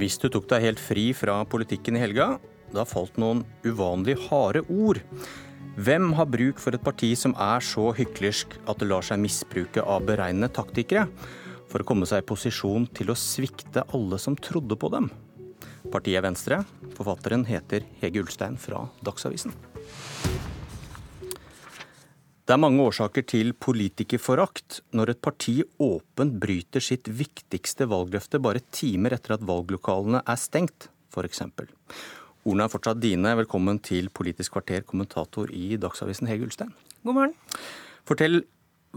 Hvis du tok deg helt fri fra politikken i helga, da falt noen uvanlig harde ord. Hvem har bruk for et parti som er så hyklersk at det lar seg misbruke av beregnende taktikere, for å komme seg i posisjon til å svikte alle som trodde på dem? Partiet Venstre. Forfatteren heter Hege Ulstein fra Dagsavisen. Det er mange årsaker til politikerforakt når et parti åpent bryter sitt viktigste valgløfte bare timer etter at valglokalene er stengt, f.eks. Ordene er fortsatt dine. Velkommen til Politisk kvarter, kommentator i Dagsavisen, Hege Ulstein. God morgen. Fortell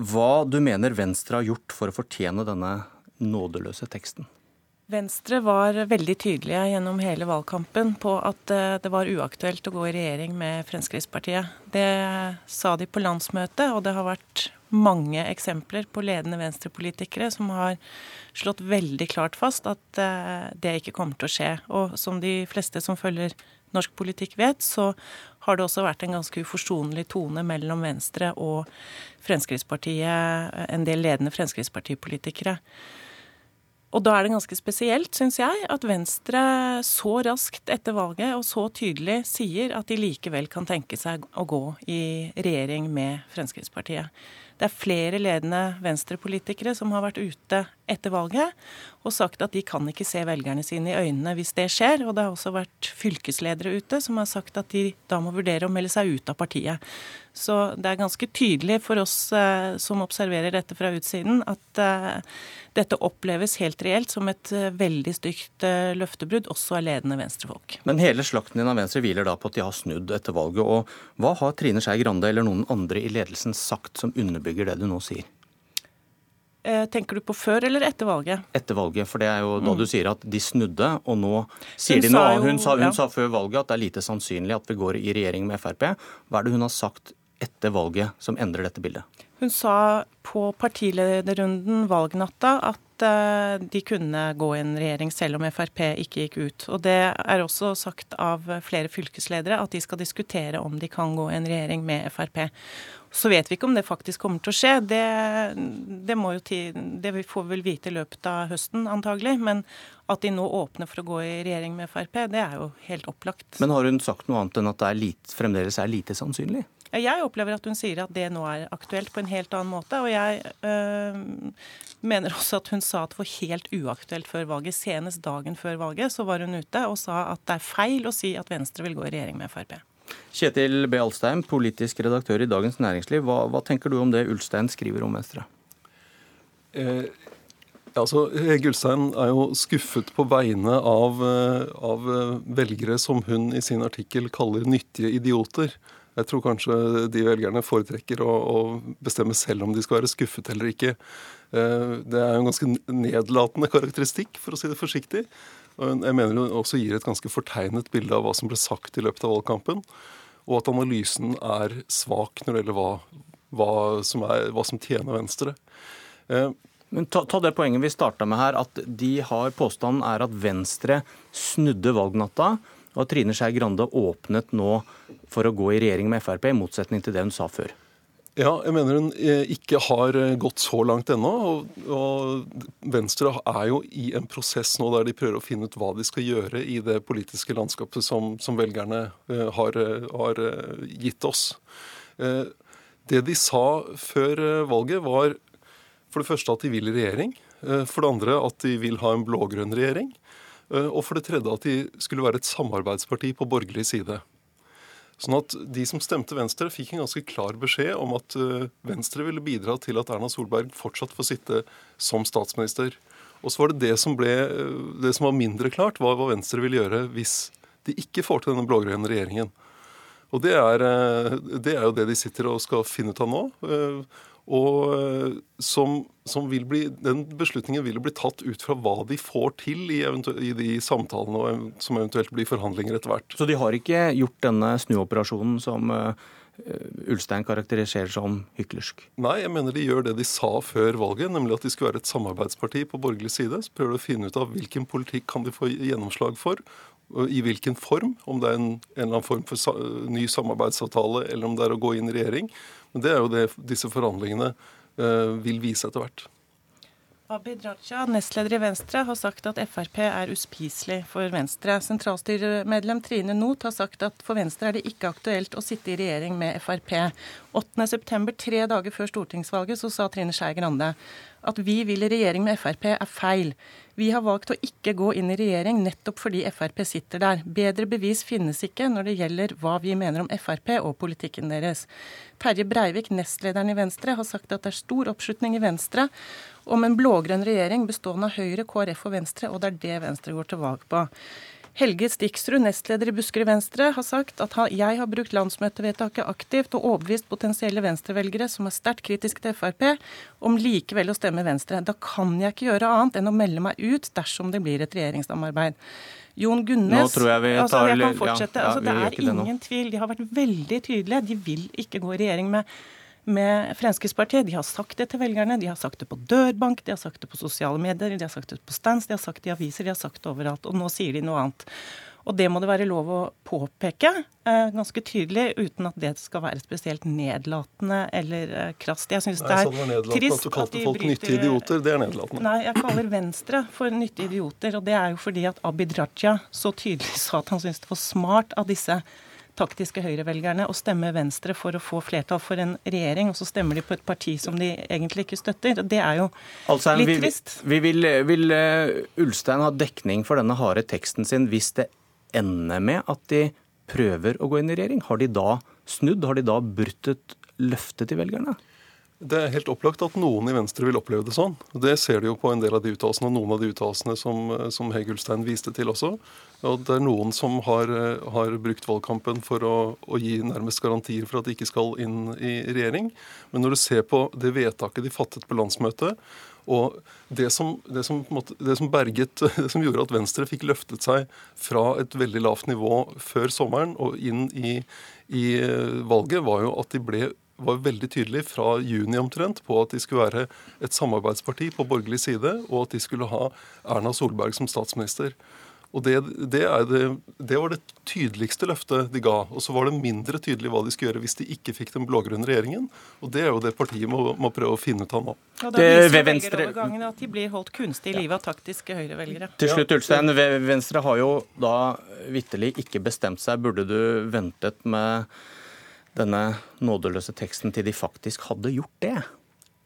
hva du mener Venstre har gjort for å fortjene denne nådeløse teksten. Venstre var veldig tydelige gjennom hele valgkampen på at eh, det var uaktuelt å gå i regjering med Fremskrittspartiet. Det sa de på landsmøtet, og det har vært mange eksempler på ledende venstrepolitikere som har slått veldig klart fast at eh, det ikke kommer til å skje. Og som de fleste som følger norsk politikk vet, så har det også vært en ganske uforsonlig tone mellom Venstre og Fremskrittspartiet, en del ledende Fremskrittspartipolitikere. Og da er det ganske spesielt, syns jeg, at Venstre så raskt etter valget og så tydelig sier at de likevel kan tenke seg å gå i regjering med Fremskrittspartiet. Det er flere ledende venstrepolitikere som har vært ute etter valget og sagt at de kan ikke se velgerne sine i øynene hvis det skjer. Og det har også vært fylkesledere ute som har sagt at de da må vurdere å melde seg ut av partiet. Så det er ganske tydelig for oss eh, som observerer dette fra utsiden, at eh, dette oppleves helt reelt som et eh, veldig stygt eh, løftebrudd, også av ledende venstrefolk. Men hele slakten din av Venstre hviler da på at de har snudd etter valget. Og hva har Trine Skei Grande eller noen andre i ledelsen sagt som underbygger det du nå sier? Eh, tenker du på før eller etter valget? Etter valget, for det er jo da du sier at de snudde, og nå sier Hun de noe annet. Hun, sa, hun ja. sa før valget at det er lite sannsynlig at vi går i regjering med Frp. Hva er det hun har sagt etter valget som endrer dette bildet? Hun sa på partilederrunden valgnatta at eh, de kunne gå i en regjering selv om Frp ikke gikk ut. Og det er også sagt av flere fylkesledere at de skal diskutere om de kan gå i en regjering med Frp. Så vet vi ikke om det faktisk kommer til å skje. Det, det, må jo ti, det vi får vi vel vite i løpet av høsten antagelig. Men at de nå åpner for å gå i regjering med Frp, det er jo helt opplagt. Men har hun sagt noe annet enn at det er lite, fremdeles er lite sannsynlig? Jeg opplever at hun sier at det nå er aktuelt på en helt annen måte. Og jeg øh, mener også at hun sa at det var helt uaktuelt før valget. Senest dagen før valget så var hun ute og sa at det er feil å si at Venstre vil gå i regjering med Frp. Kjetil B. Alstein, politisk redaktør i Dagens Næringsliv. Hva, hva tenker du om det Ulstein skriver om Venstre? Eh, altså, Hege Ulstein er jo skuffet på vegne av, eh, av eh, velgere som hun i sin artikkel kaller nyttige idioter. Jeg tror kanskje de velgerne foretrekker å, å bestemme selv om de skal være skuffet eller ikke. Eh, Det er jo en ganske nedlatende karakteristikk, for å si det forsiktig. Og jeg mener hun også gir et ganske fortegnet bilde av hva som ble sagt i løpet av valgkampen. Og at analysen er svak når det gjelder hva, hva, som, er, hva som tjener Venstre. Eh, Men ta, ta det poenget vi starta med her, at de har påstanden er at Venstre snudde valgnatta, og Trine Skei Grande åpnet nå for å gå i regjering med Frp, i motsetning til det hun sa før. Ja, jeg mener hun eh, ikke har eh, gått så langt ennå. Og, Venstre er jo i en prosess nå der de prøver å finne ut hva de skal gjøre i det politiske landskapet som, som velgerne eh, har, har gitt oss. Det de sa før valget, var for det første at de vil i regjering. For det andre at de vil ha en blå-grønn regjering. Eh, Og for det tredje at de skulle være et samarbeidsparti på borgerlig side. Sånn at De som stemte Venstre, fikk en ganske klar beskjed om at eh, Venstre ville bidra til at Erna Solberg fortsatt får sitte som statsminister. Og så var det det som, ble, eh, det som var mindre klart, var hva Venstre ville gjøre hvis de ikke får til denne blå-grønne regjeringen. Og det er, det er jo det de sitter og skal finne ut av nå. Og eh, som, som vil bli, Den beslutningen vil bli tatt ut fra hva de får til i, i de samtalene og som eventuelt blir forhandlinger etter hvert. Så de har ikke gjort denne snuoperasjonen som uh, Ulstein karakteriserer som hyklersk? Nei, jeg mener de gjør det de sa før valget, nemlig at de skulle være et samarbeidsparti på borgerlig side. Så prøver de å finne ut av hvilken politikk kan de få gjennomslag for, i hvilken form. Om det er en, en eller annen form for ny samarbeidsavtale, eller om det er å gå inn i regjering. Men det er jo det disse forhandlingene eh, vil vise etter hvert. Abid Raja, nestleder i Venstre, har sagt at Frp er uspiselig for Venstre. Sentralstyremedlem Trine Not har sagt at for Venstre er det ikke aktuelt å sitte i regjering med Frp. 8.9., tre dager før stortingsvalget, så sa Trine Skei Grande at vi vil i regjering med Frp er feil. Vi har valgt å ikke gå inn i regjering nettopp fordi Frp sitter der. Bedre bevis finnes ikke når det gjelder hva vi mener om Frp og politikken deres. Terje Breivik, nestlederen i Venstre, har sagt at det er stor oppslutning i Venstre om en blå-grønn regjering bestående av Høyre, KrF og Venstre, og det er det Venstre går til valg på. Helge Stiksrud, nestleder i Buskerud Venstre, har sagt at jeg har brukt landsmøtevedtaket aktivt og overbevist potensielle venstrevelgere som er sterkt kritiske til Frp, om likevel å stemme Venstre. Da kan jeg ikke gjøre annet enn å melde meg ut dersom det blir et regjeringssamarbeid. Jon Gunnes jeg vi tar, altså, jeg kan fortsette. Ja, ja, altså, det er ingen tvil. De har vært veldig tydelige. De vil ikke gå i regjering med med Fremskrittspartiet. De har sagt det til velgerne, de har sagt det på dørbank, de har sagt det på sosiale medier, de har sagt det på stands, de har sagt det i aviser, de har sagt det overalt. Og nå sier de noe annet. Og det må det være lov å påpeke eh, ganske tydelig, uten at det skal være spesielt nedlatende eller eh, krast. Jeg syns det er sånn trist at du kalte folk nyttige idioter. Det er nedlatende. Nei, jeg kaller Venstre for nyttige idioter. Og det er jo fordi at Abid Raja så tydelig sa at han syntes det var smart av disse taktiske høyrevelgerne å stemme Venstre for å få flertall for en regjering, og så stemmer de på et parti som de egentlig ikke støtter. Det er jo altså, litt vi, trist. Vi vil, vil uh, Ulstein ha dekning for denne harde teksten sin hvis det ender med at de prøver å gå inn i regjering? Har de da snudd? Har de da brutt et løfte til velgerne? Det er helt opplagt at noen i Venstre vil oppleve det sånn. Det ser du jo på en del av de uttalelsene, og noen av de uttalelsene som, som Hegulstein viste til også. Og det er noen som har, har brukt valgkampen for å, å, gi nærmest garantier for at de ikke skal inn i regjering. Men når du ser på det vedtaket de fattet på landsmøtet, og det som, det, som, det som, berget, det som gjorde at Venstre fikk løftet seg fra et veldig lavt nivå før sommeren og inn i, i valget, var jo at de ble var veldig tydelig fra juni omtrent på at de skulle være et samarbeidsparti på borgerlig side, og at de skulle ha Erna Solberg som statsminister. Og det, det, det, det, var det tydeligste løftet de ga. Og så var det mindre tydelig hva de skulle gjøre hvis de ikke fikk den blå-grønne regjeringen. Og det er jo det partiet må, må prøve å finne ut av nå. Og da viser velgerovergangen at de blir holdt kunstig i livet av taktiske høyrevelgere. Til slutt, Ulstein. Venstre har jo da vitterlig ikke bestemt seg. Burde du ventet med denne nådeløse teksten til de faktisk hadde gjort det?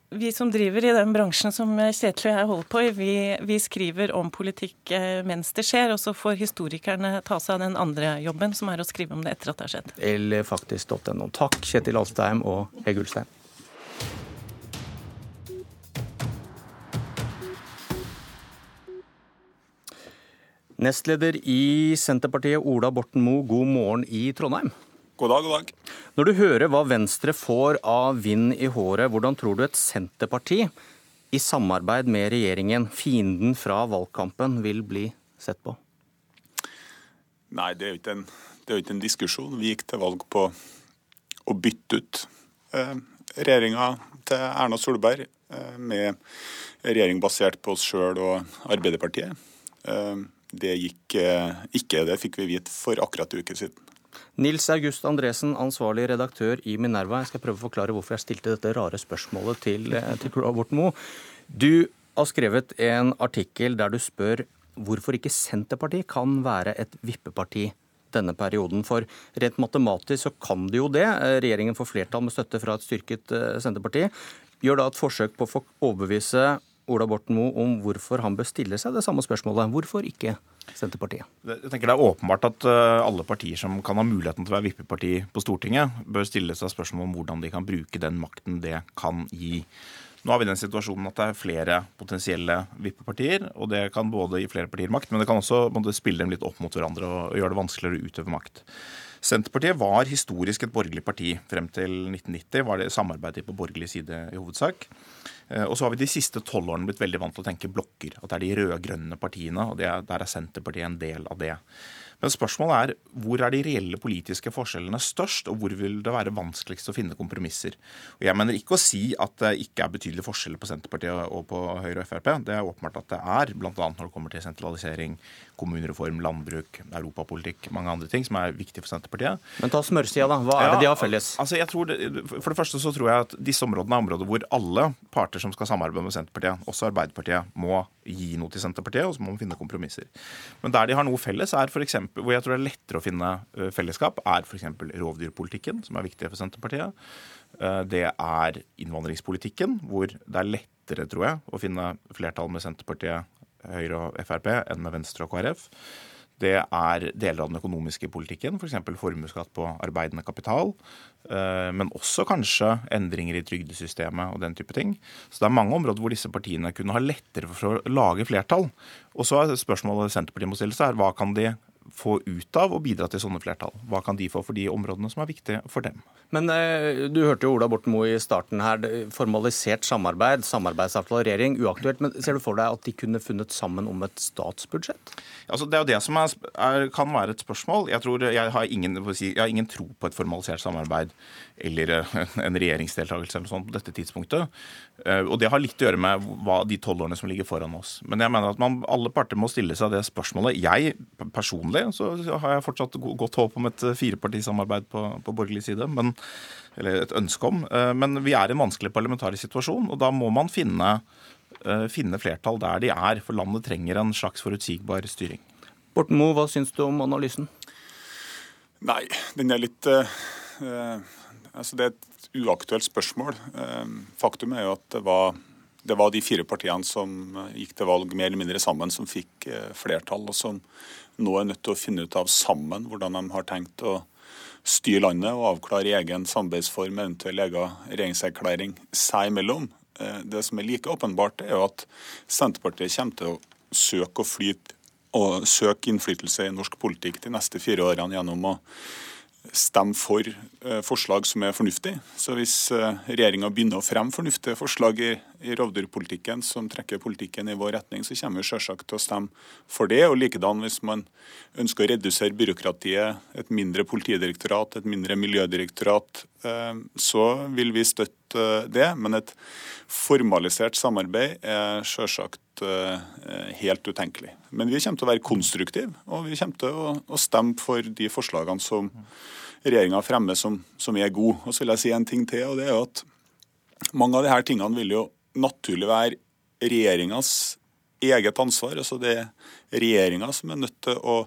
Vi som driver i den bransjen som Kjetil og jeg holder på i, vi, vi, skriver om politikk eh, mens det skjer, og så får historikerne ta seg av den andre jobben, som er å skrive om det etter at det har skjedd. Eller faktisk.no. Takk, Kjetil Alstheim og Hege Ulstein. Nestleder i Senterpartiet, Ola Borten Moe, god morgen i Trondheim. God dag, god dag. Når du hører hva Venstre får av vind i håret, hvordan tror du et Senterparti i samarbeid med regjeringen, fienden fra valgkampen, vil bli sett på? Nei, det er jo ikke en, ikke en diskusjon. Vi gikk til valg på å bytte ut eh, regjeringa til Erna Solberg eh, med regjering basert på oss sjøl og Arbeiderpartiet. Eh, det gikk eh, ikke. Det fikk vi vite for akkurat en uke siden. Nils August Andresen, ansvarlig redaktør i Minerva. Jeg skal prøve å forklare hvorfor jeg stilte dette rare spørsmålet til, eh, til Borten Moe. Du har skrevet en artikkel der du spør hvorfor ikke Senterpartiet kan være et vippeparti denne perioden. For rent matematisk så kan det jo det. Eh, regjeringen får flertall med støtte fra et styrket eh, Senterparti. Gjør da et forsøk på å overbevise Ola Borten Moe om hvorfor han bør stille seg det samme spørsmålet. Hvorfor ikke? Senterpartiet? Jeg tenker Det er åpenbart at eh, alle partier som kan ha muligheten til å være vippeparti på Stortinget, bør stille seg spørsmål om hvordan de kan bruke den makten det kan gi. Nå har vi den situasjonen at det er flere potensielle vippepartier, og det kan både gi flere partier makt, men det kan også spille dem litt opp mot hverandre og gjøre det vanskeligere å utøve makt. Senterpartiet var historisk et borgerlig parti. Frem til 1990 var det samarbeidet på borgerlig side i hovedsak. Eh, og så har vi de siste tolv årene blitt veldig vant til å tenke blokker. At det er de rød-grønne partiene, og er, der er Senterpartiet en del av det. Men spørsmålet er hvor er de reelle politiske forskjellene størst, og hvor vil det være vanskeligst å finne kompromisser. Og Jeg mener ikke å si at det ikke er betydelige forskjeller på Senterpartiet og på Høyre og Frp. Det er åpenbart at det er, bl.a. når det kommer til sentralisering, kommunereform, landbruk, europapolitikk, mange andre ting som er viktige for Senterpartiet. Men ta smørsida, da. Hva er det de har felles? Altså jeg tror det, for det første så tror jeg at disse områdene er områder hvor alle parter som skal samarbeide med Senterpartiet, også Arbeiderpartiet, må gi noe til Senterpartiet, og så må man finne kompromisser. Men der de har noe felles, er for eksempel, hvor jeg tror det er lettere å finne fellesskap, er f.eks. rovdyrpolitikken, som er viktig for Senterpartiet. Det er innvandringspolitikken, hvor det er lettere, tror jeg, å finne flertall med Senterpartiet, Høyre og Frp enn med Venstre og KrF. Det er deler av den økonomiske politikken, f.eks. For formuesskatt på arbeidende kapital. Men også kanskje endringer i trygdesystemet og den type ting. Så det er mange områder hvor disse partiene kunne ha lettere for å lage flertall. Og så er spørsmålet Senterpartiet må stille seg, er hva kan de få ut av å bidra til sånne flertall? Hva kan de få for de områdene som er viktige for dem? Men eh, du hørte jo Ola Borten Moe i starten her. Formalisert samarbeid, samarbeidsavtale og regjering, uaktuelt. Men ser du for deg at de kunne funnet sammen om et statsbudsjett? Altså, det er jo det som er, er, kan være et spørsmål. Jeg, tror, jeg, har ingen, jeg, har ingen, tro på et formalisert samarbeid eller eh, en regjeringsdeltakelse eller sånt på dette tidspunktet. Eh, og det har litt å gjøre med hva, de tolv årene som ligger foran oss. Men jeg mener at man, alle parter må stille seg det spørsmålet. Jeg personlig så har jeg fortsatt godt håp om et firepartisamarbeid på, på borgerlig side. men eller et ønske om. Eh, men vi er i en vanskelig parlamentarisk situasjon, og da må man finne, eh, finne flertall der de er. For landet trenger en slags forutsigbar styring. Borten Moe, hva syns du om analysen? Nei, den er litt uh, altså Det er et uaktuelt spørsmål. Uh, faktum er jo at det var, det var, de fire partiene som gikk til valg mer eller mindre sammen, som fikk uh, flertall, og som nå er nødt til å finne ut av sammen hvordan de har tenkt å styre landet og avklare egen samarbeidsform, eventuell egen regjeringserklæring seg imellom. Eh, det som er like åpenbart, er jo at Senterpartiet kommer til å søke å flyte og søke innflytelse i norsk politikk de neste fire årene gjennom å stemme for eh, forslag som er fornuftige. Så hvis eh, regjeringa begynner å fremme fornuftige forslag i, i rovdyrpolitikken som trekker politikken i vår retning, så kommer vi selvsagt til å stemme for det. Og likedan hvis man ønsker å redusere byråkratiet, et mindre politidirektorat, et mindre miljødirektorat, eh, så vil vi støtte det. Men et formalisert samarbeid er selvsagt helt utenkelig. Men vi kommer til å være konstruktive, og vi kommer til å, stemme for de forslagene som regjeringa fremmer som, som, er gode. Og så vil jeg si en ting til, og det er at mange av disse tingene vil jo naturlig være regjeringas eget ansvar. altså Det er regjeringa som er nødt til å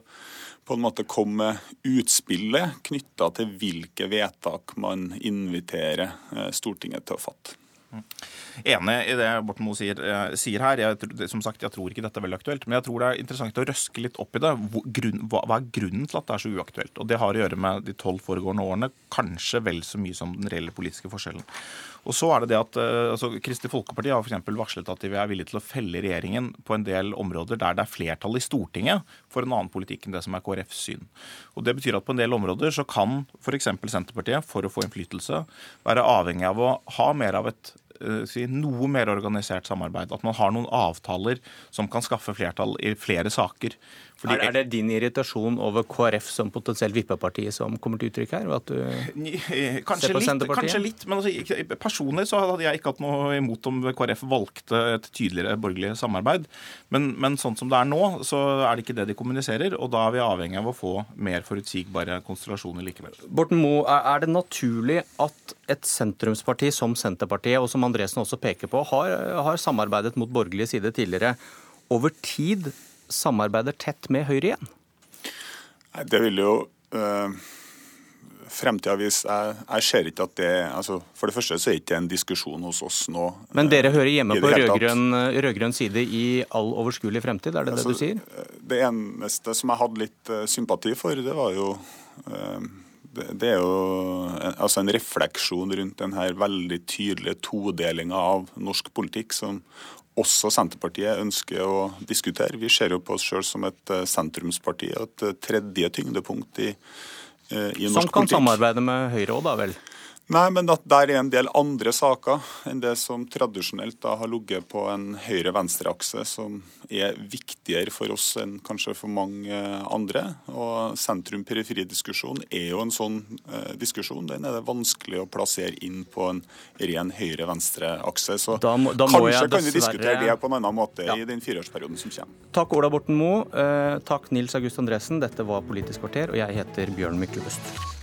på en måte komme med utspillet knytta til hvilke vedtak man inviterer eh, Stortinget til å fatte. Enig i det Borten Moe sier, eh, sier, her. Jeg, som sagt, jeg tror ikke dette er veldig aktuelt. Men jeg tror det er interessant å røske litt opp i det. Grunn, hva, hva, er grunnen til at det er så uaktuelt? Og Det har å gjøre med de tolv foregående årene, kanskje vel så mye som den reelle politiske forskjellen. Og så er det det at uh, altså, Kristelig Folkeparti har for varslet at de er villige til å felle regjeringen på en del områder der det er flertall i Stortinget for en annen politikk enn det som er KrFs syn. Og Det betyr at på en del områder så kan f.eks. Senterpartiet, for å få innflytelse, være avhengig av å ha mer av et Eh, si, noe mer organisert samarbeid. At man har noen avtaler som kan skaffe flertall i flere saker. Fordi, er, det din irritasjon over KrF som potensielt vippeparti som kommer til uttrykk her? Eh, kanskje, litt, kanskje litt, men altså, personlig så hadde jeg ikke hatt noe imot om KrF valgte et tydeligere borgerlig samarbeid. Men, men, sånn som det er nå, så er det ikke det de kommuniserer. Og da er vi avhengig av å få mer forutsigbare konstellasjoner likevel. Borten Moe, er det naturlig at et sentrumsparti som Senterpartiet, og som Andresen også peker på, har, har samarbeidet mot borgerlig side tidligere, over tid samarbeider tett med Høyre igjen? Det vil jo øh, fremtida vise. Jeg, jeg, ser ikke at det altså, For det første så er det ikke en diskusjon hos oss nå. Men dere hører hjemme på rød-grønn side i all overskuelig fremtid, er det altså, det du sier? Det eneste som jeg hadde litt sympati for, det var jo øh, det, er jo altså en refleksjon rundt denne veldig tydelige todelinga av norsk politikk som også Senterpartiet ønsker å diskutere. Vi ser jo på oss sjøl som et eh, sentrumsparti og et eh, tredje tyngdepunkt i, eh, i norsk politikk. Som kan samarbeide med Høyre òg, da vel? Nei, men at der er en del andre saker enn det som tradisjonelt da har ligget på en høyre-venstre-akse, som er viktigere for oss enn kanskje for mange andre. Og sentrum-periferi-diskusjonen er jo en sånn eh, diskusjon. Den er det vanskelig å plassere inn på en ren høyre-venstre-akse. Så Da må- da må kanskje jeg kan vi diskutere det på en annen måte Ja. i den fireårsperioden som kommer. Takk Ola Borten Moe. Eh, takk Nils August Andresen. Dette var Politisk kvarter, og jeg heter Bjørn Myklebust.